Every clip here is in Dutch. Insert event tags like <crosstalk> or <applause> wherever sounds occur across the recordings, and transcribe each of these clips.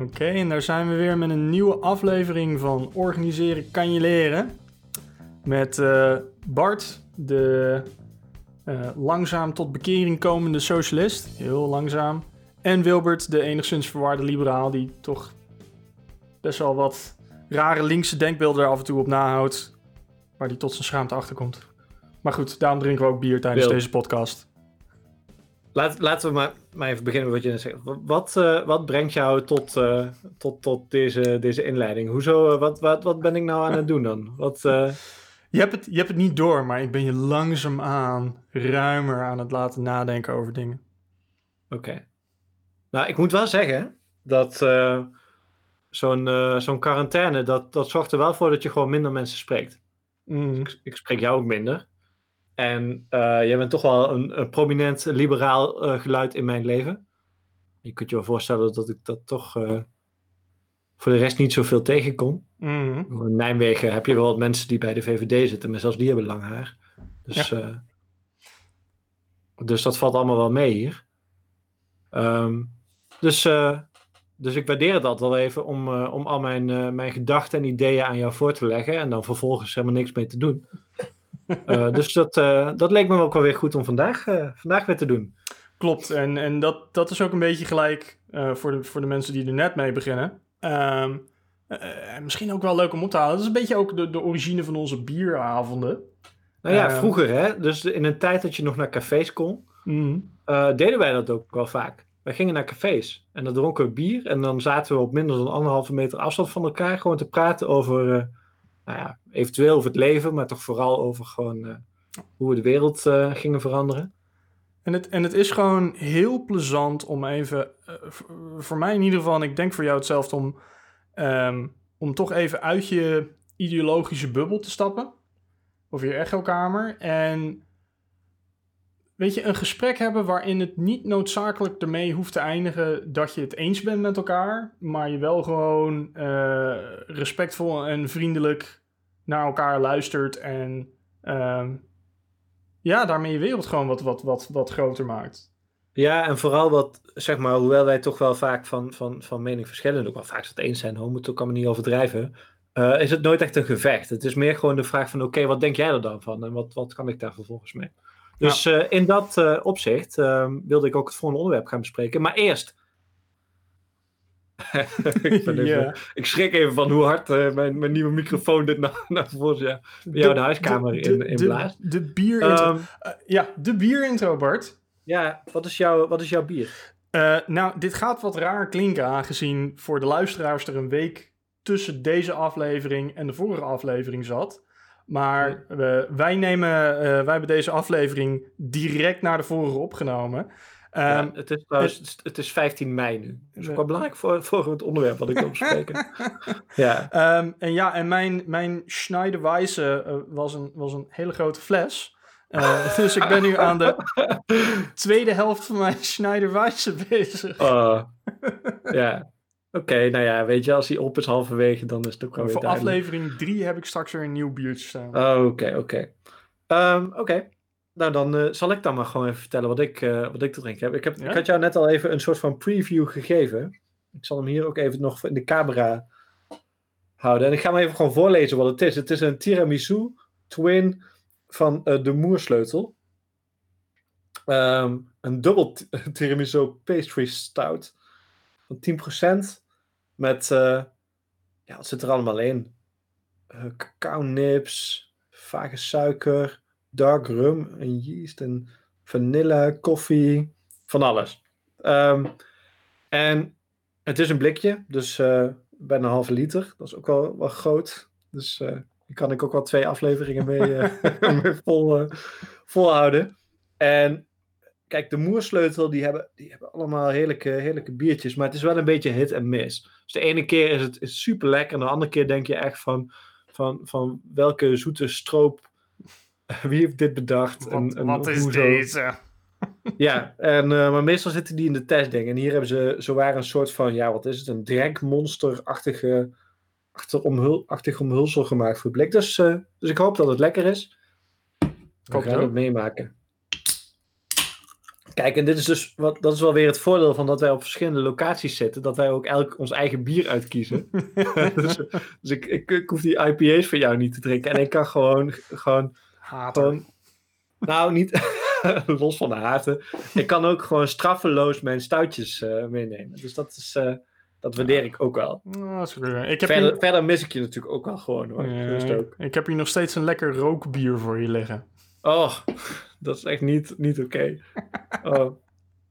Oké, en daar zijn we weer met een nieuwe aflevering van Organiseren kan je leren. Met eh, Bart, de eh, langzaam tot bekering komende socialist. Heel langzaam. En Wilbert, de enigszins verwarde liberaal, die toch best wel wat rare linkse denkbeelden er af en toe op nahoudt. Waar die tot zijn schaamte achterkomt. Maar goed, daarom drinken we ook bier tijdens Wil. deze podcast. Laat, laten we maar, maar even beginnen met wat je zegt. Wat, eh, wat brengt jou tot, eh, tot, tot deze, deze inleiding? Hoezo, eh, wat, wat, wat ben ik nou aan het doen dan? Wat, Je hebt, het, je hebt het niet door, maar ik ben je langzaamaan ruimer aan het laten nadenken over dingen. Oké. Nou, ik moet wel zeggen dat zo'n zo'n quarantaine, dat, dat zorgt er wel voor dat je gewoon minder mensen spreekt. Mm. Ik, ik spreek jou ook minder. En eh, jij bent toch wel een, een prominent liberaal eh, geluid in mijn leven. Je kunt je wel voorstellen dat ik dat toch eh, voor de rest niet zoveel tegenkom. Mm. In Nijmegen heb je wel wat mensen die bij de VVD zitten, maar zelfs die hebben lang haar. Dus, dus dat valt allemaal wel mee hier. Ehm, dus, dus ik waardeer het altijd wel even om, om al mijn, mijn gedachten en ideeën aan jou voor te leggen en dan vervolgens helemaal niks mee te doen. <laughs> Eh, dus dat, eh, dat leek me ook wel weer goed om vandaag, eh, vandaag weer te doen. Klopt, en, en dat, dat is ook een beetje gelijk voor, de, voor de mensen die er net mee beginnen. Ehm, eh, misschien ook wel leuk om op te halen. Dat is een beetje ook de, de origine van onze bieravonden. Nou ja, Eh. vroeger hè, dus in een tijd dat je nog naar cafés kon, Mm. eh, deden wij dat ook wel vaak. Wij gingen naar cafés en dan dronken we bier en dan zaten we op minder dan anderhalve meter afstand van elkaar gewoon te praten over, nou ja, eventueel over het leven, maar toch vooral over gewoon eh, hoe we de wereld eh, gingen veranderen. En, het, en het is gewoon heel plezant om even, eh, voor mij in ieder geval, en ik denk voor jou hetzelfde, om, ehm, om toch even uit je ideologische bubbel te stappen. Of je echokamer. En weet je, een gesprek hebben waarin het niet noodzakelijk ermee hoeft te eindigen dat je het eens bent met elkaar. Maar je wel gewoon eh, respectvol en vriendelijk naar elkaar luistert. En ehm, ja, daarmee je wereld gewoon wat, wat, wat, wat groter maakt. Ja, en vooral wat, zeg maar, hoewel wij toch wel vaak van, van, van mening verschillen, en ook wel vaak het eens zijn, hoor, moet ook allemaal niet overdrijven, eh, is het nooit echt een gevecht. Het is meer gewoon de vraag van, oké, wat denk jij er dan van? En wat, wat kan ik daar vervolgens mee? Dus eh, in dat eh, opzicht ehm, wilde ik ook het volgende onderwerp gaan bespreken. Maar eerst... <laughs> ik, ik schrik even van hoe hard eh, mijn, mijn nieuwe microfoon dit naar, <laughs> naar voren ja, bij jou de huiskamer in, in de, blaast. de bier intro. Ehm, Eh, ja, de bier intro, Bart. ja, wat is, jouw, wat is jouw bier? Nou, dit gaat wat raar klinken, aangezien voor de luisteraars er een week tussen deze aflevering en de vorige aflevering zat. Maar wij, nemen, eh, wij hebben deze aflevering direct naar de vorige opgenomen. Ehm, Ja, het, is trouwens, het is 15 mei nu. Dat is ook wel belangrijk voor, voor het onderwerp wat ik wil bespreken. <laughs> ja. Ehm, en ja, en mijn, mijn Schneiderwijze eh, was, een, was een hele grote fles. Eh, <laughs> dus ik ben nu aan de tweede helft van mijn Schneiderwijze bezig. Oh, <laughs> ja. Oké, nou ja, weet je, als hij op is halverwege, dan is het ook wel weer Voor duidelijk. aflevering 3 heb ik straks weer een nieuw biertje staan. Oh, Oké, oké. Ehm, Oké. Nou, dan eh, zal ik dan maar gewoon even vertellen wat ik, eh, wat ik te drinken heb. Ik, heb Ja? ik had jou net al even een soort van preview gegeven. Ik zal hem hier ook even nog in de camera houden. En ik ga hem even gewoon voorlezen wat het is. Het is een tiramisu twin van eh, de Moersleutel. Ehm, een dubbel <laughs> tiramisu pastry stout van 10%. Met, eh, ja, wat zit er allemaal in? Eh cacao nips, vage suiker, dark rum en yeast en vanille, koffie, van alles. Ehm, en het is een blikje, dus eh, bijna een halve liter. Dat is ook wel, wel groot. Dus daar kan ik ook wel twee afleveringen mee, <laughs> vol, volhouden. En kijk, de moersleutel, die hebben, die hebben allemaal heerlijke, heerlijke biertjes. Maar het is wel een beetje hit en miss. Dus de ene keer is het is super lekker. En de andere keer denk je echt van, van, van welke zoete stroop. <laughs> Wie heeft dit bedacht? wat en, en wat is hoezo? deze? <laughs> Ja, en, eh, maar meestal zitten die in de testding. En hier hebben ze zowaar een soort van, ja, wat is het? Een drankmonster-achtige achter omhul, achtig omhulsel gemaakt voor het blik. Dus, eh, dus ik hoop dat het lekker is. Hoop gaan ook. het meemaken. Kijk, en dit is dus wat, dat is wel weer het voordeel van dat wij op verschillende locaties zitten. Dat wij ook elk ons eigen bier uitkiezen. <laughs> dus dus ik, ik, ik hoef die IPA's van jou niet te drinken. En ik kan gewoon, gewoon, Hater. gewoon nou niet <laughs> los van de haten. Ik kan ook gewoon straffeloos mijn stoutjes eh, meenemen. Dus dat is, eh, dat waardeer ik ook wel. Nou, dat ik, heb Verder, hier, verder mis ik je natuurlijk ook wel gewoon hoor. Ja, ook. ik heb hier nog steeds een lekker rookbier voor je liggen. Oh, dat is echt niet, niet oké. <laughs> Oh.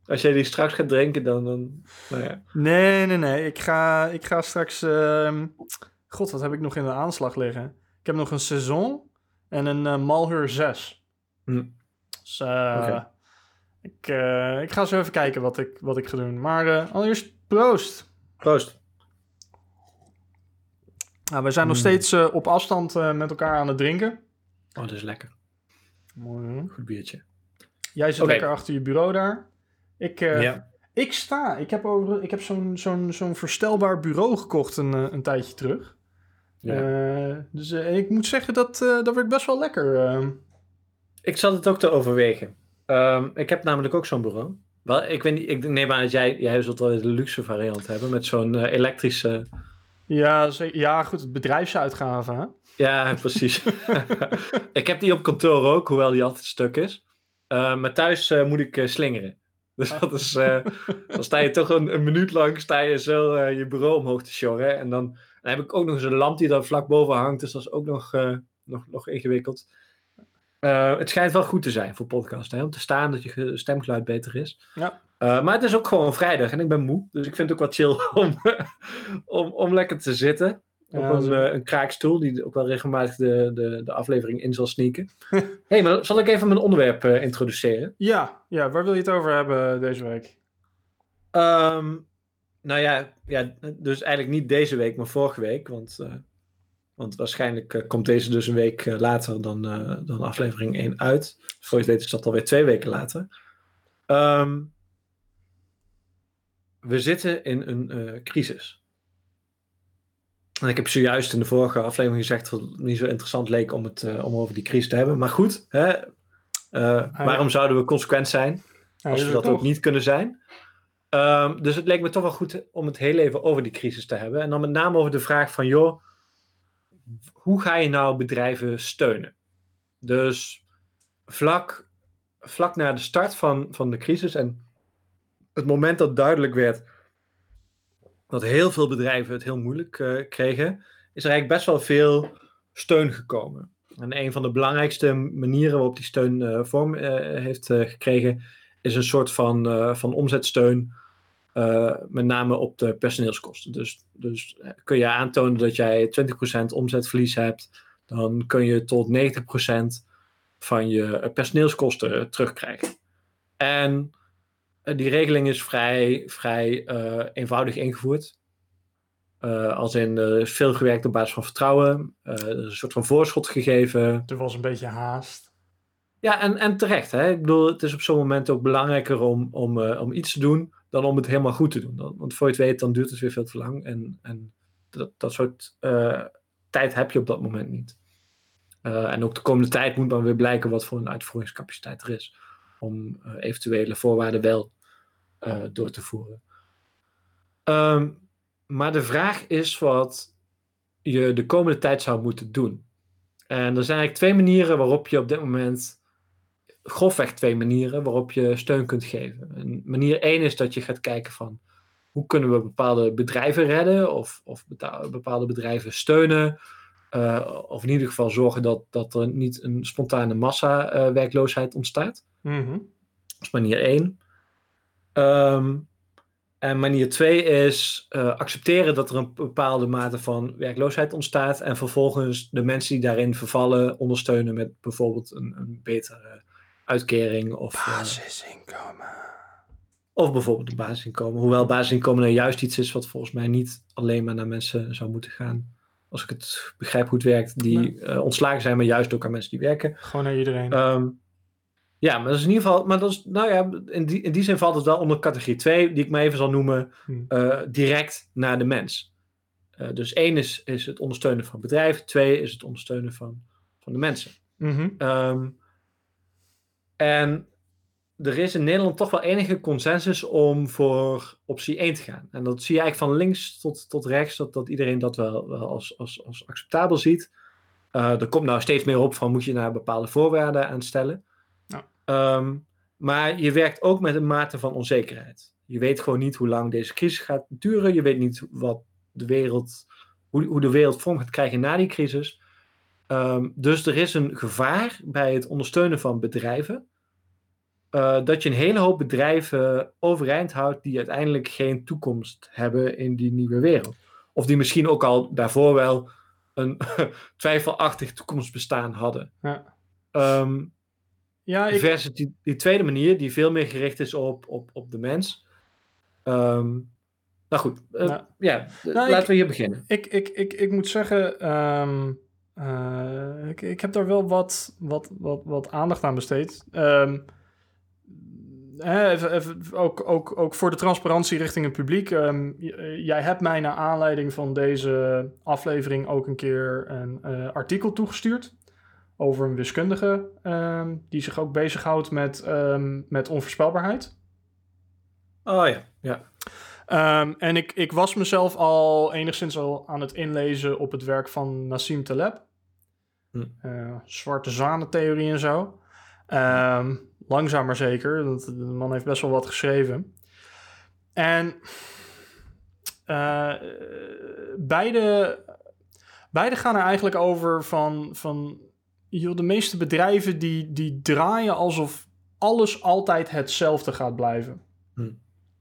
Als jij die straks gaat drinken, dan, dan nou ja. Nee, nee, nee. Ik ga, ik ga straks... ehm, God, wat heb ik nog in de aanslag liggen? Ik heb nog een Saison en een eh, Malheur 6. Hm. Dus Oké. ik, eh, ik ga zo even kijken wat ik, wat ik ga doen. Maar allereerst proost. Proost. Nou, we zijn nog Mm. steeds op afstand met elkaar aan het drinken. Oh, dat is lekker. Mooi? Goed biertje. Jij zit lekker achter je bureau daar. Ik, eh, ja. ik sta. Ik heb, over, ik heb zo'n zo'n zo'n verstelbaar bureau gekocht een, eh, een tijdje terug. ja. Eh, dus ik moet zeggen, dat, dat werd best wel lekker. Ik zat het ook te overwegen. Ehm, ik heb namelijk ook zo'n bureau. Wel, ik, weet niet, ik neem aan dat jij, jij zult wel de luxe variant hebben met zo'n elektrische... ja, ja, goed, bedrijfsuitgaven. Hè? Ja, <laughs> precies. <laughs> ik heb die op kantoor ook, hoewel die altijd stuk is. Eh, maar thuis eh, moet ik eh, slingeren. <laughs> Dus dat is, dan sta je toch een, een minuut lang sta je zo je bureau omhoog te sjorren. En dan, dan heb ik ook nog eens een lamp die daar vlak boven hangt. Dus dat is ook nog, nog, nog ingewikkeld. Eh, het schijnt wel goed te zijn voor podcast, hè? om te staan dat je ge- stemgeluid beter is. Ja. Eh, maar het is ook gewoon vrijdag en ik ben moe. Dus ik vind het ook wat chill <laughs> om, om, om lekker te zitten. Op Ja, een, eh, een kraakstoel die ook wel regelmatig de, de, de aflevering in zal sneaken. <laughs> hey, maar zal ik even mijn onderwerp introduceren? Ja, ja, waar wil je het over hebben deze week? Ehm, nou ja, ja, dus eigenlijk niet deze week, maar vorige week. Want, want waarschijnlijk eh, komt deze dus een week eh, later dan, eh, dan aflevering 1 uit. Voor je het weet is dat alweer twee weken later. Ehm, we zitten in een crisis. En ik heb zojuist in de vorige aflevering gezegd dat het niet zo interessant leek om het om over die crisis te hebben. Maar goed, hè, eh, waarom zouden we consequent zijn? Als we dat ook niet kunnen zijn. Ehm, dus het leek me toch wel goed om het heel even over die crisis te hebben. En dan met name over de vraag van, joh, hoe ga je nou bedrijven steunen? Dus vlak, vlak na de start van, van de crisis en het moment dat duidelijk werd dat heel veel bedrijven het heel moeilijk eh, kregen, is er eigenlijk best wel veel steun gekomen. En een van de belangrijkste manieren waarop die steun eh, vorm eh, heeft gekregen, is een soort van, van omzetsteun, eh, met name op de personeelskosten. Dus, dus eh, kun je aantonen dat jij 20% omzetverlies hebt, dan kun je tot 90% van je eh, personeelskosten terugkrijgen. En die regeling is vrij, vrij eenvoudig ingevoerd. Als in er is veel gewerkt op basis van vertrouwen. er is een soort van voorschot gegeven. Er was een beetje haast. Ja, en, en terecht. Hè? Ik bedoel, het is op zo'n moment ook belangrijker om, om, om iets te doen dan om het helemaal goed te doen. Want voor je het weet, dan duurt het weer veel te lang. En, en dat, dat soort eh, tijd heb je op dat moment niet. Eh, en ook de komende tijd moet dan weer blijken wat voor een uitvoeringscapaciteit er is. Om eh, eventuele voorwaarden wel door te voeren. Ehm, maar de vraag is wat je de komende tijd zou moeten doen. En er zijn eigenlijk twee manieren waarop je op dit moment, grofweg twee manieren waarop je steun kunt geven. En manier één is dat je gaat kijken van hoe kunnen we bepaalde bedrijven redden of, of bepaalde bedrijven steunen. eh, of in ieder geval zorgen dat, dat er niet een spontane massa eh, werkloosheid ontstaat. Mhm. Dat is manier één. Ehm, en manier twee is eh, accepteren dat er een bepaalde mate van werkloosheid ontstaat. En vervolgens de mensen die daarin vervallen ondersteunen met bijvoorbeeld een, een betere uitkering. Of, eh, Basisinkomen. of bijvoorbeeld een basisinkomen. Hoewel basisinkomen nou juist iets is wat volgens mij niet alleen maar naar mensen zou moeten gaan. Als ik het begrijp hoe het werkt, die Nee. eh, ontslagen zijn, maar juist ook aan mensen die werken. Gewoon naar iedereen. Ehm, ja, maar dat is in ieder geval, maar dat is, nou ja, in die, in die zin valt het wel onder categorie 2, die ik maar even zal noemen, Hmm. eh, direct naar de mens. Eh, dus één is, is het ondersteunen van bedrijven, twee is het ondersteunen van, van de mensen. Mhm. Ehm, en er is in Nederland toch wel enige consensus om voor optie 1 te gaan. En dat zie je eigenlijk van links tot, tot rechts, dat, dat iedereen dat wel, wel als, als, als acceptabel ziet. Uh, er komt nou steeds meer op van moet je naar bepaalde voorwaarden aan stellen. Ja. Ehm, maar je werkt ook met een mate van onzekerheid. Je weet gewoon niet hoe lang deze crisis gaat duren. Je weet niet wat de wereld, hoe, hoe de wereld vorm gaat krijgen na die crisis. Um, dus er is een gevaar bij het ondersteunen van bedrijven. Uh, dat je een hele hoop bedrijven overeind houdt die uiteindelijk geen toekomst hebben in die nieuwe wereld. Of die misschien ook al daarvoor wel een <laughs> twijfelachtig toekomstbestaan hadden. Ja. Um, ja, ik... Versus die, die, tweede manier, die veel meer gericht is op, op, op de mens. Um, nou goed, uh, nou, ja, nou, laten we hier beginnen. Ik, ik, ik, ik moet zeggen, um, uh, ik, ik heb daar wel wat, wat, wat, wat aandacht aan besteed. Um, even, even, ook, ook, ook voor de transparantie richting het publiek. Um, jij hebt mij naar aanleiding van deze aflevering ook een keer een uh, artikel toegestuurd. Over een wiskundige um, die zich ook bezighoudt met, met onvoorspelbaarheid. Oh ja, ja. en ik, ik was mezelf al enigszins al aan het inlezen op het werk van Nassim Taleb. Hm. Uh, zwarte zwanentheorie en zo. Um, langzaam maar zeker. Want de man heeft best wel wat geschreven. En uh, beide, beide gaan er eigenlijk over van, van joh, de meeste bedrijven die, die draaien alsof alles altijd hetzelfde gaat blijven. Hm.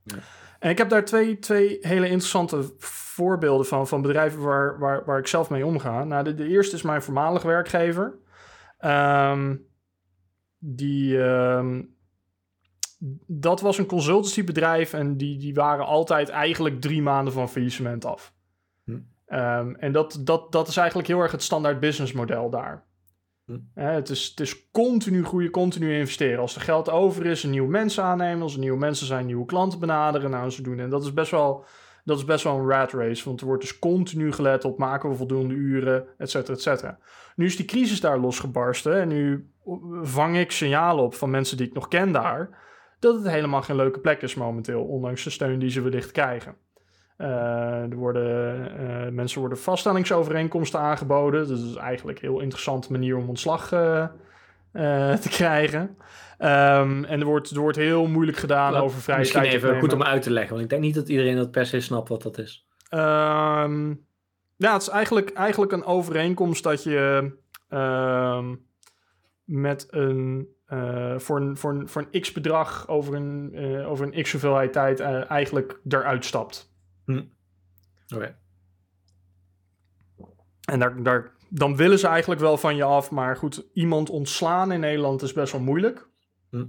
Ja. En ik heb daar twee, twee hele interessante voorbeelden van, van bedrijven waar, waar, waar ik zelf mee omga. Nou, de, de eerste is mijn voormalig werkgever. Um, die, uh, dat was een consultancybedrijf en die, die waren altijd eigenlijk drie maanden van faillissement af. Hm. Um, en dat, dat, dat is eigenlijk heel erg het standaard businessmodel daar. Hm. het, is, het is continu groeien, continu investeren. Als er geld over is, een nieuwe mensen aannemen. Als er nieuwe mensen zijn, nieuwe klanten benaderen. Nou, ze doen. En dat is best wel, dat is best wel een rat race. Want er wordt dus continu gelet op maken we voldoende uren, et cetera, et cetera. Nu is die crisis daar losgebarsten. En nu vang ik signalen op van mensen die ik nog ken daar. Dat het helemaal geen leuke plek is momenteel. Ondanks de steun die ze wellicht krijgen. Uh, er worden, uh, mensen worden vaststellingsovereenkomsten aangeboden. Dat is eigenlijk een heel interessante manier om ontslag uh, te krijgen. Um, en er wordt, er wordt heel moeilijk gedaan Laat, over vrije misschien tijd. Misschien even goed om uit te leggen, want ik denk niet dat iedereen dat per se snapt wat dat is. Um, ja, het is eigenlijk, eigenlijk een overeenkomst dat je um, met een, uh, voor, een, voor, een, voor een x-bedrag over een, uh, over een x-hoeveelheid tijd uh, eigenlijk eruit stapt. Hm. Oké. En daar, daar, dan willen ze eigenlijk wel van je af, maar goed, iemand ontslaan in Nederland is best wel moeilijk. Hm.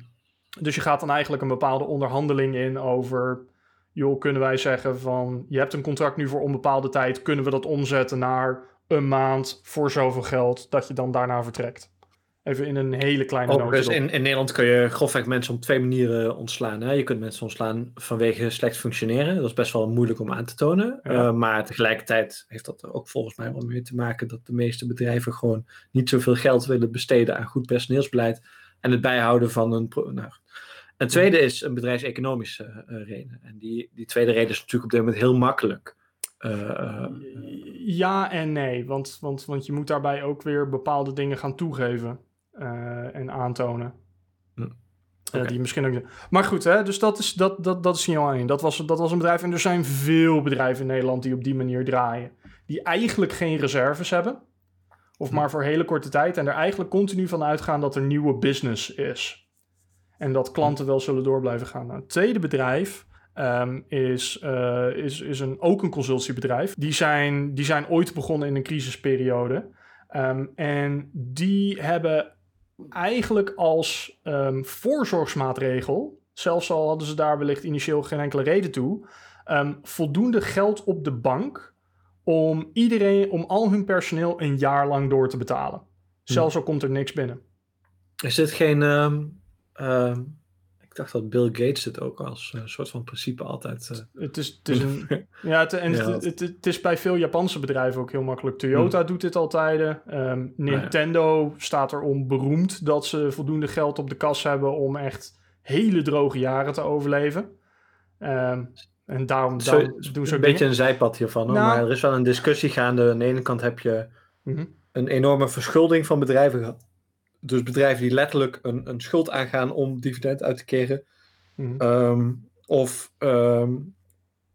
Dus je gaat dan eigenlijk een bepaalde onderhandeling in over joh, kunnen wij zeggen van je hebt een contract nu voor onbepaalde tijd, kunnen we dat omzetten naar een maand voor zoveel geld dat je dan daarna vertrekt? Even in een hele kleine oh, Dus in, in Nederland kun je grofweg mensen op twee manieren ontslaan. Hè? Je kunt mensen ontslaan vanwege slecht functioneren. Dat is best wel moeilijk om aan te tonen. Uh, maar tegelijkertijd heeft dat er ook volgens mij wel mee te maken dat de meeste bedrijven gewoon niet zoveel geld willen besteden aan goed personeelsbeleid en het bijhouden van een. Nou, een tweede is een bedrijfseconomische uh, reden. En die, die tweede reden is natuurlijk op dit moment heel makkelijk. Uh, ja en nee, want, want, want je moet daarbij ook weer bepaalde dingen gaan toegeven en aantonen. Hm. Okay. die misschien ook... Maar goed, hè, dus dat is, dat, dat, dat is signaal 1. Dat was, dat was een bedrijf. En er zijn veel bedrijven in Nederland die op die manier draaien. Die eigenlijk geen reserves hebben. Of hm. maar voor hele korte tijd. En er eigenlijk continu van uitgaan dat er nieuwe business is. En dat klanten wel zullen door blijven gaan. Nou, het tweede bedrijf um, is, uh, is, is een, ook een consultiebedrijf. Die zijn, die zijn ooit begonnen in een crisisperiode. Um, en die hebben eigenlijk als um, voorzorgsmaatregel, zelfs al hadden ze daar wellicht initieel geen enkele reden toe, voldoende geld op de bank om iedereen, om al hun personeel een jaar lang door te betalen. Zelfs hm. al komt er niks binnen. Is dit geen Ehm, ik dacht dat Bill Gates het ook als uh, soort van principe altijd. Uh, het, is, het, is een, <laughs> ja, het, en ja, het, het, is bij veel Japanse bedrijven ook heel makkelijk. Toyota hmm. doet dit altijd. Um, Nintendo ja. staat erom beroemd dat ze voldoende geld op de kas hebben om echt hele droge jaren te overleven. Ehm, en daarom, Zo- daarom doen ze een beetje dingen. een zijpad hiervan. Nou- Maar er is wel een discussie gaande. Aan de ene kant heb je Mhm. een enorme verschulding van bedrijven gehad. Dus bedrijven die letterlijk een, een schuld aangaan om dividend uit te keren. Mhm. Ehm, of, ehm,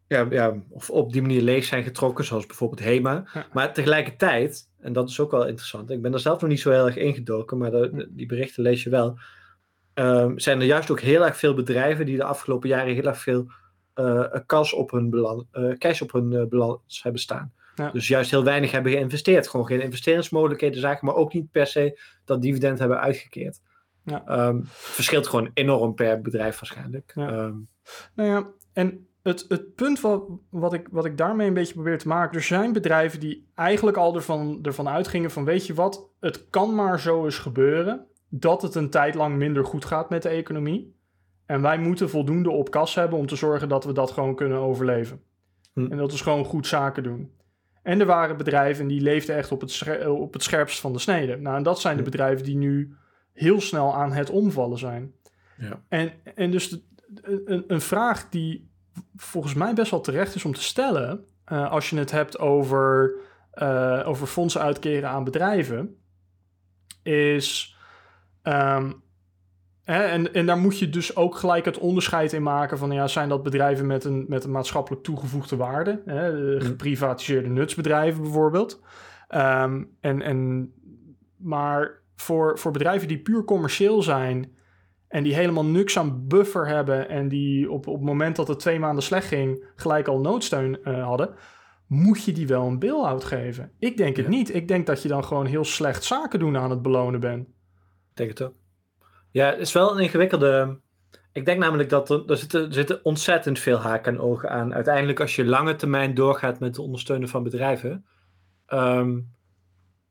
ja, ja, of op die manier leeg zijn getrokken, zoals bijvoorbeeld HEMA. Ja. Maar tegelijkertijd, en dat is ook wel interessant, ik ben er zelf nog niet zo heel erg ingedoken, maar de- de- die berichten lees je wel. ehm, zijn er juist ook heel erg veel bedrijven die de afgelopen jaren heel erg veel eh, cash op hun, eh, cash op hun eh, balans hebben staan. Ja. Dus juist heel weinig hebben geïnvesteerd. Gewoon geen investeringsmogelijkheden zagen, maar ook niet per se dat dividend hebben uitgekeerd. Ja. Ehm, verschilt gewoon enorm per bedrijf waarschijnlijk. Ja. Ehm, Nou ja, en het, het punt wat, wat, ik, wat ik daarmee een beetje probeer te maken... er zijn bedrijven die eigenlijk al ervan, ervan uitgingen van... weet je wat, het kan maar zo eens gebeuren... dat het een tijd lang minder goed gaat met de economie. En wij moeten voldoende op kas hebben om te zorgen dat we dat gewoon kunnen overleven. Hm. En dat is gewoon goed zaken doen. En er waren bedrijven die leefden echt op het, scher- op het scherpst van de snede. Nou, en dat zijn de bedrijven die nu heel snel aan het omvallen zijn. Ja. En, en dus de- een, een vraag die volgens mij best wel terecht is om te stellen... eh, als je het hebt over, eh, over fondsen uitkeren aan bedrijven... is... ehm, hè, en, en daar moet je dus ook gelijk het onderscheid in maken van... Ja, zijn dat bedrijven met een, met een maatschappelijk toegevoegde waarde? Hè, de Hm. geprivatiseerde nutsbedrijven bijvoorbeeld. Ehm, en, en, maar voor, voor bedrijven die puur commercieel zijn... en die helemaal niks aan buffer hebben... en die op, op het moment dat het twee maanden slecht ging... gelijk al noodsteun eh, hadden... moet je die wel een bail-out geven? Ik denk het Ja. niet. Ik denk dat je dan gewoon heel slecht zaken doen aan het belonen bent. Ik denk het ook. Ja, het is wel een ingewikkelde. Ik denk namelijk dat er, er, zitten, er zitten ontzettend veel haken en ogen aan. Uiteindelijk, als je lange termijn doorgaat met het ondersteunen van bedrijven. ehm,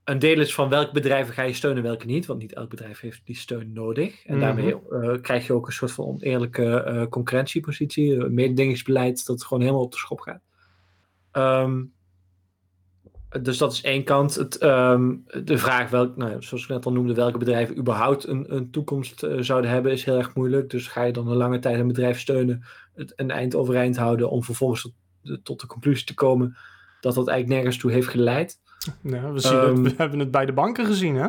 een deel is van welke bedrijven ga je steunen, welke niet. Want niet elk bedrijf heeft die steun nodig. En Mhm. daarmee eh, krijg je ook een soort van oneerlijke eh, concurrentiepositie. Een mededingingsbeleid dat gewoon helemaal op de schop gaat. Ehm, dus dat is één kant. Het, ehm, de vraag, welk, nou, zoals ik net al noemde, welke bedrijven überhaupt een, een toekomst eh, zouden hebben, is heel erg moeilijk. Dus ga je dan een lange tijd een bedrijf steunen, het een eind overeind houden, om vervolgens tot de, tot de conclusie te komen dat dat eigenlijk nergens toe heeft geleid. We, zien het, we hebben het bij de banken gezien, hè?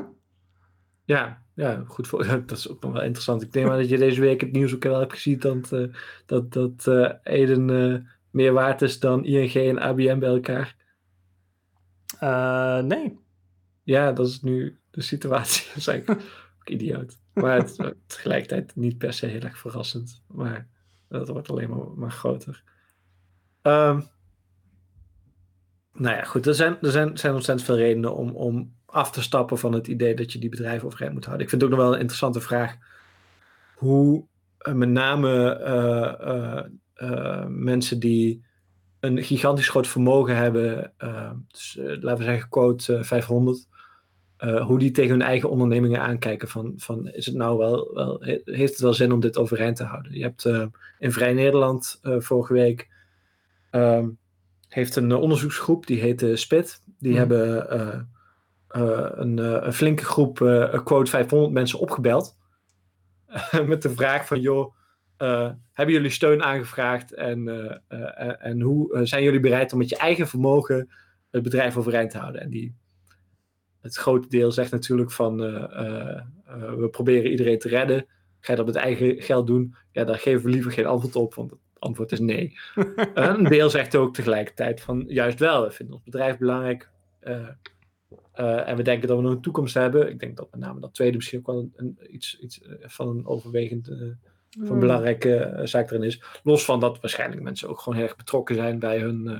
Ja, ja, goed voor. <laughs> Dat is ook nog wel interessant. Ik denk maar dat je deze week het nieuws ook wel hebt gezien dat, eh, dat, dat eh, Eden meer waard is dan ING en ABN bij elkaar. Eh, nee. Ja, dat is nu de situatie. <laughs> Dat is eigenlijk idioot. Maar het, is tegelijkertijd niet per se heel erg verrassend. Maar dat wordt alleen maar, groter. Ehm, nou ja, goed. Er zijn, er zijn, zijn ontzettend veel redenen om, om af te stappen van het idee dat je die bedrijven overeind moet houden. Ik vind het ook nog wel een interessante vraag. Hoe eh, met name eh, eh, eh, mensen die een gigantisch groot vermogen hebben, eh, dus, eh, laten we zeggen quote eh, 500, eh, hoe die tegen hun eigen ondernemingen aankijken. Van, van is het nou wel, wel, he- heeft het wel zin om dit overeind te houden? Je hebt in Vrij Nederland vorige week ehm, heeft een onderzoeksgroep, die heet SPIT. Die Mhm. hebben een, een flinke groep, quote 500 mensen opgebeld. <laughs> met de vraag van, joh, hebben jullie steun aangevraagd en, eh, eh, en- hoe eh, zijn jullie bereid om met je eigen vermogen het bedrijf overeind te houden? En die, het grote deel zegt natuurlijk van eh, eh, eh, we proberen iedereen te redden. Ga je dat met eigen geld doen? Ja, daar geven we liever geen antwoord op, want het antwoord is nee. <laughs> Eh, een deel zegt ook tegelijkertijd van juist wel, we vinden ons bedrijf belangrijk. eh, eh, en we denken dat we nog een toekomst hebben. Ik denk dat met name dat tweede misschien ook wel een, iets, iets eh, van een overwegend eh, van een belangrijke eh, zaak erin is. Los van dat waarschijnlijk mensen ook gewoon heel erg betrokken zijn bij hun. eh,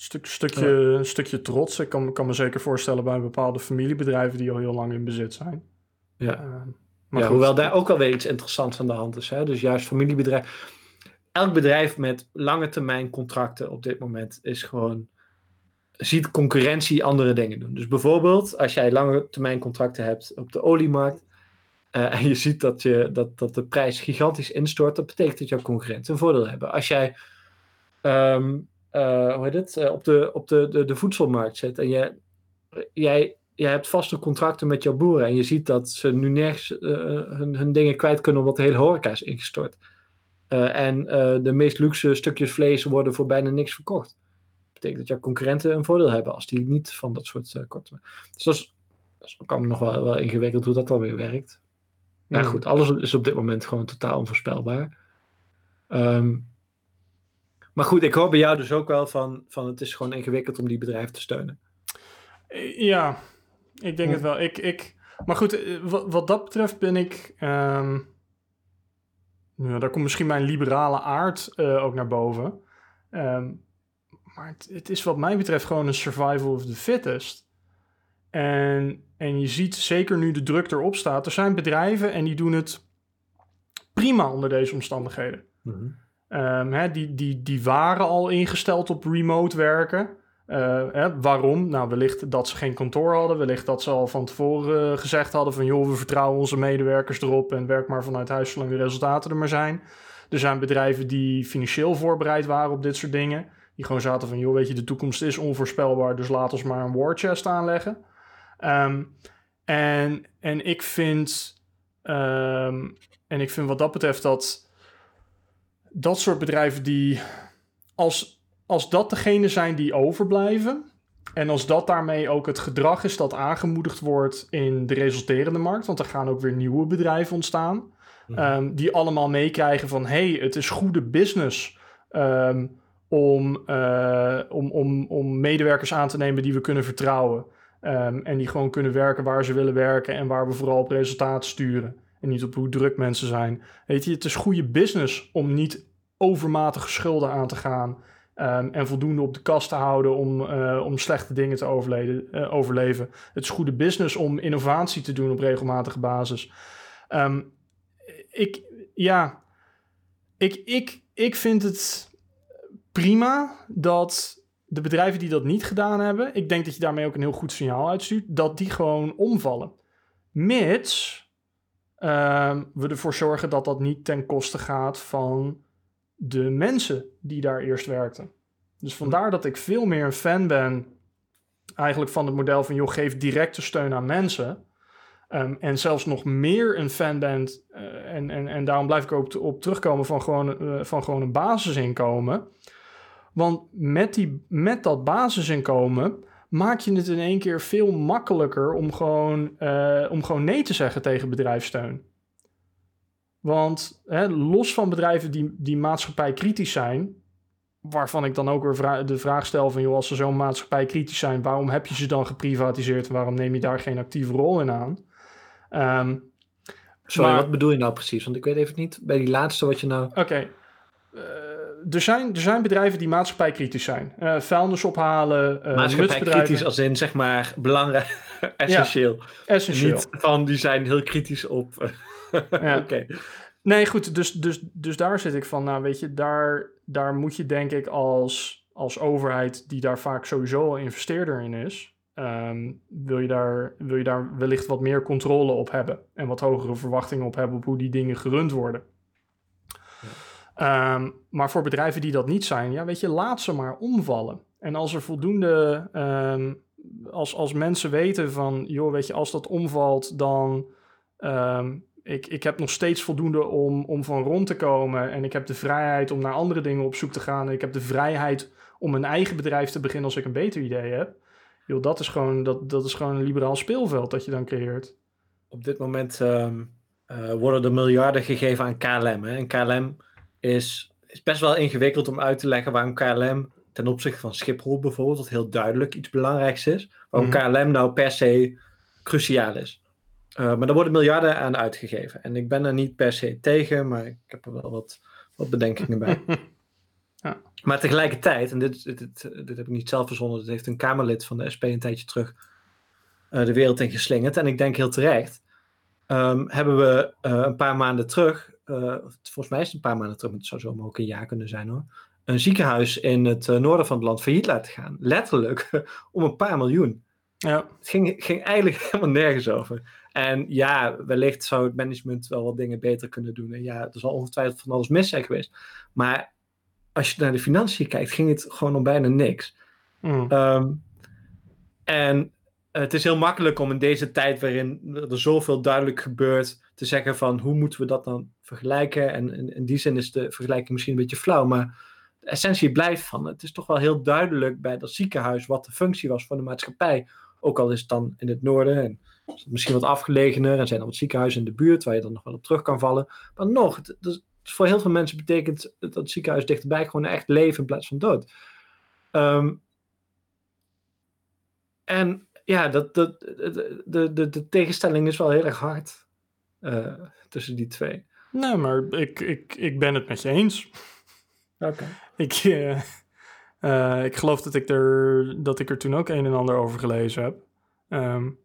Stuk, stukje, een stukje trots. Ik kan, kan me zeker voorstellen bij bepaalde familiebedrijven die al heel lang in bezit zijn. ja. Eh, maar ja, hoewel daar ook wel weer iets interessants aan de hand is. Hè? Dus juist familiebedrijf. Elk bedrijf met lange termijn contracten op dit moment is gewoon. ziet concurrentie andere dingen doen. Dus bijvoorbeeld, als jij lange termijn contracten hebt op de oliemarkt. Eh, en je ziet dat, je, dat, dat de prijs gigantisch instort, dat betekent dat jouw concurrenten een voordeel hebben. Als jij ehm, eh, hoe heet het, eh, op, de, op de, de, de voedselmarkt zit en je, jij hebt vaste contracten met jouw boeren en je ziet dat ze nu nergens hun, hun dingen kwijt kunnen omdat de hele horeca is ingestort. En de meest luxe stukjes vlees worden voor bijna niks verkocht. Dat betekent dat jouw concurrenten een voordeel hebben als die niet van dat soort korten. Dus dat is, nog wel, wel ingewikkeld hoe dat dan weer werkt. Ja, goed, alles is op dit moment gewoon totaal onvoorspelbaar. Um, maar goed, ik hoor bij jou dus ook wel van, van het is gewoon ingewikkeld om die bedrijven te steunen. Ja, ik denk het wel. Ik, ik, maar goed, wat, wat dat betreft ben ik. Um, ja, daar komt misschien mijn liberale aard uh, ook naar boven. Um, maar het, het, is wat mij betreft gewoon een survival of the fittest. En, en je ziet zeker nu de druk erop staat. Er zijn bedrijven en die doen het prima onder deze omstandigheden. Mm -hmm. um, hè, die, die, die waren al ingesteld op remote werken. Uh, hè, waarom? Nou, wellicht dat ze geen kantoor hadden. Wellicht dat ze al van tevoren uh, gezegd hadden van... joh, we vertrouwen onze medewerkers erop... en werk maar vanuit huis zolang de resultaten er maar zijn. Er zijn bedrijven die financieel voorbereid waren op dit soort dingen. Die gewoon zaten van... joh, weet je, de toekomst is onvoorspelbaar... dus laat ons maar een war chest aanleggen. Um, en, en ik vind... Um, en ik vind wat dat betreft dat... dat soort bedrijven die... als als dat degene zijn die overblijven. En als dat daarmee ook het gedrag is dat aangemoedigd wordt in de resulterende markt. Want er gaan ook weer nieuwe bedrijven ontstaan. Mhm. Um, die allemaal meekrijgen van hey, het is goede business. Um, om, uh, om, om, om medewerkers aan te nemen die we kunnen vertrouwen. Um, en die gewoon kunnen werken waar ze willen werken. En waar we vooral op resultaat sturen. En niet op hoe druk mensen zijn. Weet je, het is goede business om niet overmatige schulden aan te gaan. Um, en voldoende op de kast te houden om, uh, om slechte dingen te uh, overleven. Het is goede business om innovatie te doen op regelmatige basis. Um, ik, ja, ik, ik, ik vind het prima dat de bedrijven die dat niet gedaan hebben, ik denk dat je daarmee ook een heel goed signaal uitstuurt, dat die gewoon omvallen. Mits um, we ervoor zorgen dat dat niet ten koste gaat van de mensen die daar eerst werkten. Dus vandaar dat ik veel meer een fan ben eigenlijk van het model van joh, geef directe steun aan mensen. Um, en zelfs nog meer een fan bent, uh, en, en, en daarom blijf ik ook op terugkomen van gewoon, uh, van gewoon een basisinkomen. Want met, die, met dat basisinkomen maak je het in één keer veel makkelijker om gewoon, uh, om gewoon nee te zeggen tegen bedrijfssteun. Want hè, los van bedrijven die, die maatschappij kritisch zijn, waarvan ik dan ook weer vra de vraag stel van... joh, als ze zo'n maatschappij kritisch zijn... waarom heb je ze dan geprivatiseerd... en waarom neem je daar geen actieve rol in aan? Um, Sorry, maar, wat bedoel je nou precies? Want ik weet even niet bij die laatste wat je nou... Oké. Okay. Uh, er, zijn, er zijn bedrijven die maatschappij kritisch zijn. Uh, vuilnis ophalen, uh, Maatschappij kritisch als in, zeg maar, belangrijk, <laughs> essentieel. Ja, essentieel. Niet van, die zijn heel kritisch op... <laughs> ja. Oké. Okay. Nee, goed, dus, dus, dus daar zit ik van, nou weet je, daar, daar moet je denk ik als, als overheid, die daar vaak sowieso al investeerder in is, um, wil, je daar, wil je daar wellicht wat meer controle op hebben en wat hogere verwachtingen op hebben op hoe die dingen gerund worden. Um, maar voor bedrijven die dat niet zijn, ja, weet je, laat ze maar omvallen. En als er voldoende, um, als, als mensen weten van, joh, weet je, als dat omvalt, dan um, ik, ik heb nog steeds voldoende om, om van rond te komen. En ik heb de vrijheid om naar andere dingen op zoek te gaan. En ik heb de vrijheid om een eigen bedrijf te beginnen als ik een beter idee heb. Yo, dat, is gewoon, dat, dat is gewoon een liberaal speelveld dat je dan creëert. Op dit moment uh, worden er miljarden gegeven aan KLM. Hè? KLM is, is best wel ingewikkeld om uit te leggen waarom KLM ten opzichte van Schiphol bijvoorbeeld, wat heel duidelijk iets belangrijks is, waarom mm. KLM nou per se cruciaal is. Uh, maar er worden miljarden aan uitgegeven. En ik ben er niet per se tegen, maar ik heb er wel wat, wat bedenkingen bij. <laughs> ja. Maar tegelijkertijd, en dit, dit, dit, dit, heb ik niet zelf verzonnen, dit heeft een Kamerlid van de SP een tijdje terug uh, de wereld in geslingerd. En ik denk heel terecht. Um, hebben we uh, een paar maanden terug, volgens mij is het een paar maanden terug, maar het zou zomaar ook een jaar kunnen zijn hoor. Een ziekenhuis in het noorden van het land failliet laten gaan. Letterlijk <laughs> om een paar miljoen. Ja. Het ging, ging eigenlijk <laughs> helemaal nergens over. En ja, wellicht zou het management wel wat dingen beter kunnen doen. En ja, er zal ongetwijfeld van alles mis zijn geweest. Maar als je naar de financiën kijkt, ging het gewoon om bijna niks. Mm. Um, en het is heel makkelijk om in deze tijd waarin er zoveel duidelijk gebeurt, te zeggen van hoe moeten we dat dan vergelijken. En in, die zin is de vergelijking misschien een beetje flauw, maar de essentie blijft van het is toch wel heel duidelijk bij dat ziekenhuis wat de functie was van de maatschappij. Ook al is het dan in het noorden en misschien wat afgelegener en zijn er wat ziekenhuizen in de buurt waar je dan nog wel op terug kan vallen. Maar nog, het, het, voor heel veel mensen betekent dat ziekenhuis dichterbij gewoon echt leven in plaats van dood. Ehm, en ja, dat, dat, de, de, de, de tegenstelling is wel heel erg hard uh, tussen die twee. Nee, maar ik, ik, ik ben het met je eens. Oké. Ik, uh, uh, ik geloof dat ik, er, dat ik er toen ook een en ander over gelezen heb. Um,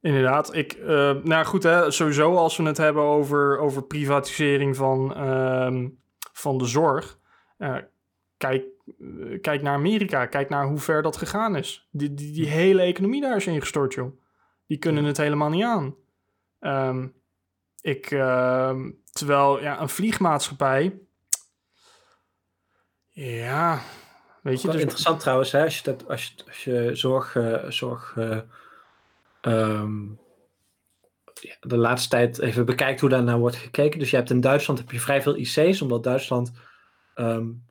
inderdaad, ik, nou goed, hè, sowieso als we het hebben over, over privatisering van, um, van de zorg. Kijk, kijk naar Amerika, kijk naar hoe ver dat gegaan is. Die, die, die hele economie daar is ingestort, joh. Die kunnen het helemaal niet aan. Um, ik, terwijl ja, een vliegmaatschappij ja, weet je. Dus... Interessant trouwens, hè, als, je dat, als, je, als je zorg, uh, zorg uh, um, ja, de laatste tijd even bekijkt hoe daarnaar wordt gekeken. Dus je hebt in Duitsland heb je vrij veel IC's, omdat Duitsland um,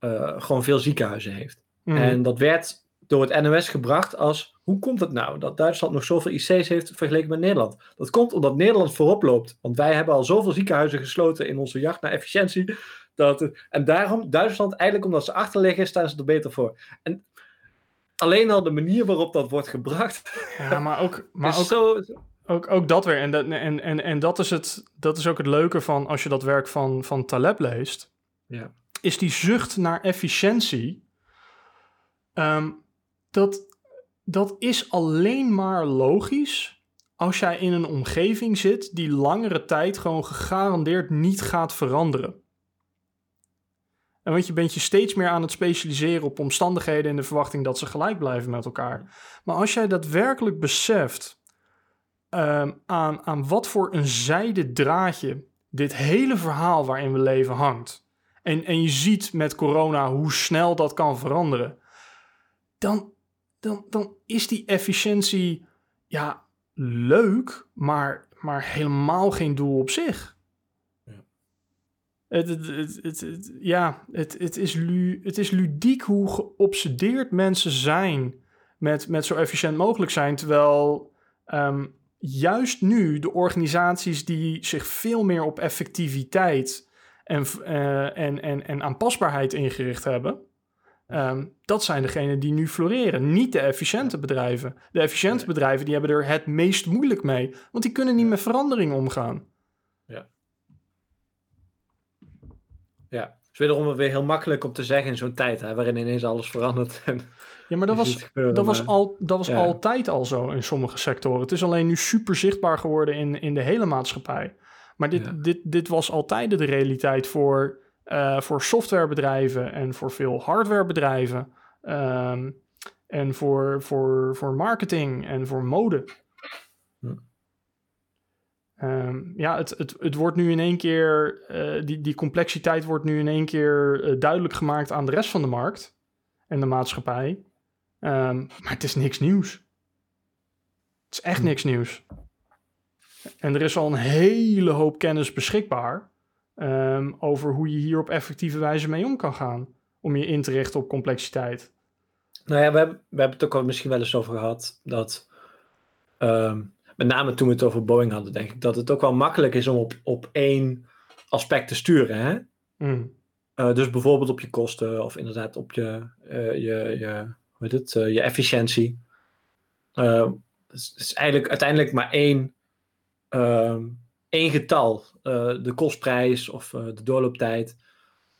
uh, gewoon veel ziekenhuizen heeft. Mm. En dat werd door het NOS gebracht als hoe komt het nou dat Duitsland nog zoveel IC's heeft vergeleken met Nederland? Dat komt omdat Nederland voorop loopt. Want wij hebben al zoveel ziekenhuizen gesloten in onze jacht naar efficiëntie. Dat en daarom, Duitsland, eigenlijk omdat ze achterliggen, staan ze er beter voor. En alleen al de manier waarop dat wordt gebracht. Ja, maar ook, <laughs> maar ook, zo... ook, ook dat weer. En, dat, en, en, en dat, is het, dat is ook het leuke van als je dat werk van, van Taleb leest. Ja. Is die zucht naar efficiëntie. Um, dat, dat is alleen maar logisch als jij in een omgeving zit die langere tijd gewoon gegarandeerd niet gaat veranderen. En want je bent je steeds meer aan het specialiseren op omstandigheden in de verwachting dat ze gelijk blijven met elkaar. Maar als jij daadwerkelijk beseft um, aan, aan wat voor een zijde draadje dit hele verhaal waarin we leven hangt. En, en je ziet met corona hoe snel dat kan veranderen. Dan, dan, dan is die efficiëntie ja, leuk, maar, maar helemaal geen doel op zich. Het, het, het, ja, het, het, is lu, het is ludiek hoe geobsedeerd mensen zijn met, met zo efficiënt mogelijk zijn. Terwijl um, juist nu de organisaties die zich veel meer op effectiviteit en, uh, en, en, en aanpasbaarheid ingericht hebben, um, dat zijn degenen die nu floreren. Niet de efficiënte bedrijven. De efficiënte bedrijven die hebben er het meest moeilijk mee, want die kunnen niet met verandering omgaan. Ja, het is wederom weer heel makkelijk om te zeggen in zo'n tijd, hè, waarin ineens alles verandert. <laughs> En ja, maar dat was, gebeuren, dat was, al, dat was ja. altijd al zo in sommige sectoren. Het is alleen nu super zichtbaar geworden in, in de hele maatschappij. Maar dit, ja. dit, dit was altijd de realiteit voor, uh, voor softwarebedrijven en voor veel hardwarebedrijven. Um, en voor, voor, voor marketing en voor mode. Um, ja, het, het, het wordt nu in één keer, uh, die, die complexiteit wordt nu in één keer uh, duidelijk gemaakt aan de rest van de markt en de maatschappij. Um, maar het is niks nieuws. Het is echt hm. niks nieuws. En er is al een hele hoop kennis beschikbaar um, over hoe je hier op effectieve wijze mee om kan gaan. Om je in te richten op complexiteit. Nou ja, we hebben, we hebben het ook al misschien wel eens over gehad dat met name toen we het over Boeing hadden, denk ik dat het ook wel makkelijk is om op, op één aspect te sturen. Hè? Mm. Uh, dus bijvoorbeeld op je kosten of inderdaad op je, uh, je, je, hoe heet het, uh, je efficiëntie. het is, is, eigenlijk uiteindelijk maar één, ehm, één getal, de kostprijs of de doorlooptijd,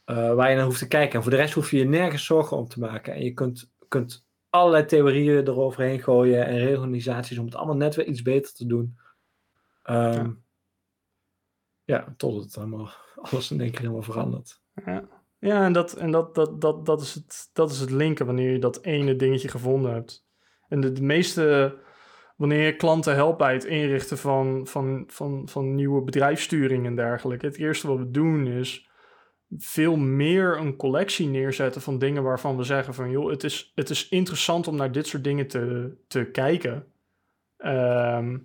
waar je naar hoeft te kijken. En voor de rest hoef je je nergens zorgen om te maken. En je kunt, kunt allerlei theorieën eroverheen gooien en reorganisaties om het allemaal net weer iets beter te doen. Um, ja. ja, tot het allemaal <laughs> alles in één keer helemaal verandert. Ja, ja en, dat, en dat, dat, dat, dat, is het, dat is het linken wanneer je dat ene dingetje gevonden hebt. En de, de meeste, wanneer je klanten helpt bij het inrichten van, van, van, van nieuwe bedrijfssturing en dergelijke, het eerste wat we doen is veel meer een collectie neerzetten van dingen waarvan we zeggen van joh, het is, het is interessant om naar dit soort dingen te, te kijken. Ehm,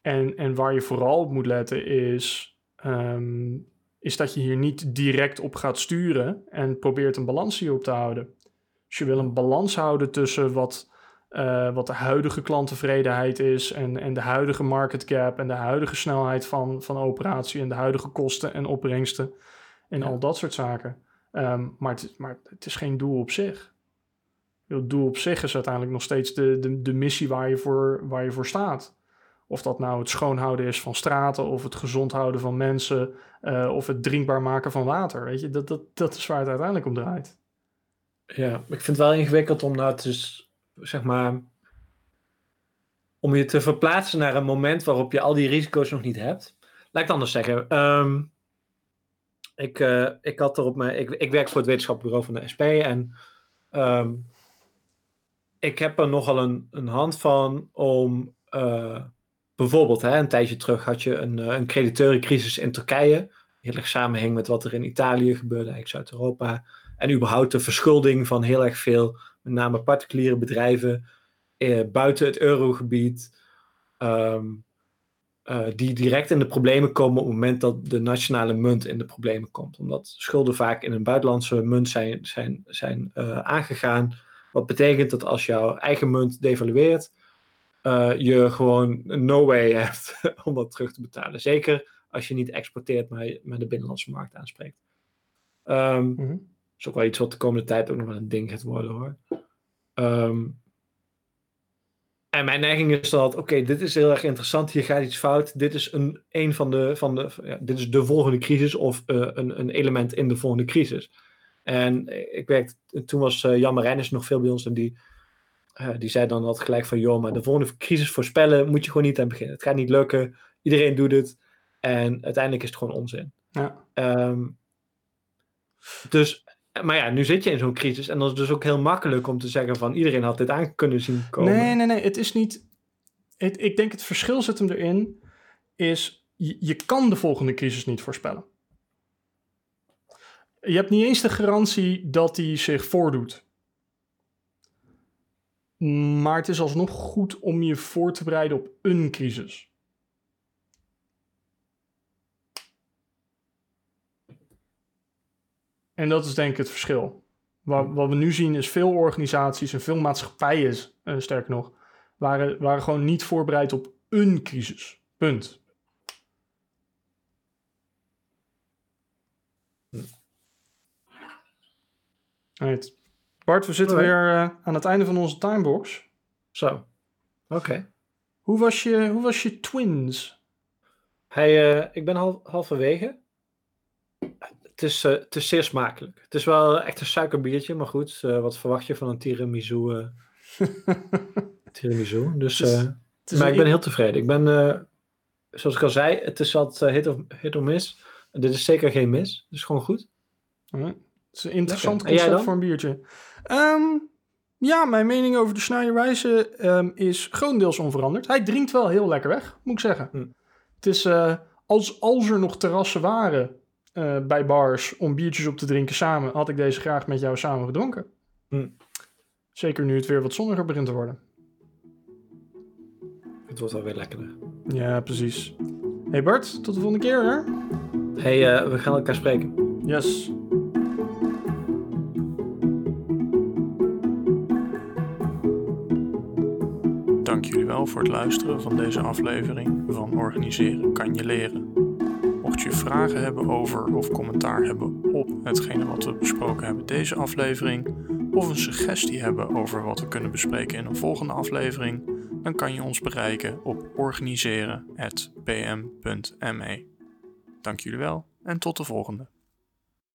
en, en waar je vooral op moet letten is, ehm, is dat je hier niet direct op gaat sturen en probeert een balans hierop te houden. Dus je wil een balans houden tussen wat, uh, wat de huidige klanttevredenheid is en, en de huidige market cap en de huidige snelheid van, van operatie en de huidige kosten en opbrengsten en al dat soort zaken. Um, maar, het, maar het is geen doel op zich. Het doel op zich is uiteindelijk nog steeds de, de, de missie waar je, voor, waar je voor staat. Of dat nou het schoonhouden is van straten, of het gezond houden van mensen, uh, of het drinkbaar maken van water. Weet je, dat, dat, dat is waar het uiteindelijk om draait. Ja, ik vind het wel ingewikkeld om nou te, zeg maar, om je te verplaatsen naar een moment waarop je al die risico's nog niet hebt. Laat ik het anders zeggen. Um, ik, uh, ik had er op mijn, ik, ik werk voor het wetenschappelijk bureau van de SP en um, ik heb er nogal een, een hand van om uh, bijvoorbeeld, hè, een tijdje terug had je een, een crediteurencrisis in Turkije. Heel erg samenhing met wat er in Italië gebeurde, eigenlijk Zuid-Europa. En überhaupt de verschulding van heel erg veel, met name particuliere bedrijven eh, buiten het eurogebied. Um, uh, die direct in de problemen komen op het moment dat de nationale munt in de problemen komt. Omdat schulden vaak in een buitenlandse munt zijn, zijn, zijn uh, aangegaan. Wat betekent dat als jouw eigen munt devalueert, uh, je gewoon no way hebt <laughs> om dat terug te betalen. Zeker als je niet exporteert, maar, maar de binnenlandse markt aanspreekt. Um. Is ook wel iets wat de komende tijd ook nog wel een ding gaat worden hoor. Um, en mijn neiging is dat, oké, okay, dit is heel erg interessant, hier gaat iets fout. Dit is een, een van de, van de ja, dit is de volgende crisis of uh, een, een element in de volgende crisis. En ik werk, toen was uh, Jan Marijnis nog veel bij ons en die, uh, die zei dan altijd gelijk van, joh, maar de volgende crisis voorspellen moet je gewoon niet aan beginnen. Het gaat niet lukken, iedereen doet het en uiteindelijk is het gewoon onzin. Ja. Um, dus maar ja, nu zit je in zo'n crisis en dan is dus ook heel makkelijk om te zeggen van iedereen had dit aan kunnen zien komen. Nee, nee, nee, het is niet. Ik denk het verschil zit hem erin, is je, je kan de volgende crisis niet voorspellen. Je hebt niet eens de garantie dat die zich voordoet. Maar het is alsnog goed om je voor te bereiden op een crisis. En dat is denk ik het verschil. Wat, wat we nu zien is veel organisaties en veel maatschappijen, uh, sterker nog, waren, waren gewoon niet voorbereid op een crisis. Punt. Right. Bart, we zitten weer uh, aan het einde van onze timebox. Zo, oké. Okay. Hoe, was je, hoe was je twins? Hey, uh, ik ben hal halverwege het is, uh, het is zeer smakelijk. Het is wel echt een suikerbiertje, maar goed, uh, wat verwacht je van een tiramisu? Uh, <laughs> tiramisu. Dus, het is, het is maar ik ben heel tevreden. Ik ben, zoals ik al zei, het is altijd hit, of, hit of miss. En dit is zeker geen mis. Het is gewoon goed. het is een interessant Lekker. concept voor een biertje. Um, ja, mijn mening over de Schneiderwijze um, is grotendeels onveranderd. Hij drinkt wel heel lekker weg, moet ik zeggen. Hm. Het is, als, als er nog terrassen waren uh, bij bars om biertjes op te drinken samen, had ik deze graag met jou samen gedronken. Hm. Zeker nu het weer wat zonniger begint te worden. Het wordt alweer lekkerder. Ja, precies. Hey Bart, tot de volgende keer hè? Hey, uh, we gaan elkaar spreken. Yes. Dank jullie wel voor het luisteren van deze aflevering van Organiseren kan je leren. Vragen hebben over of commentaar hebben op hetgene wat we besproken hebben deze aflevering, of een suggestie hebben over wat we kunnen bespreken in een volgende aflevering, dan kan je ons bereiken op organiseren.pm.me. Dank jullie wel en tot de volgende.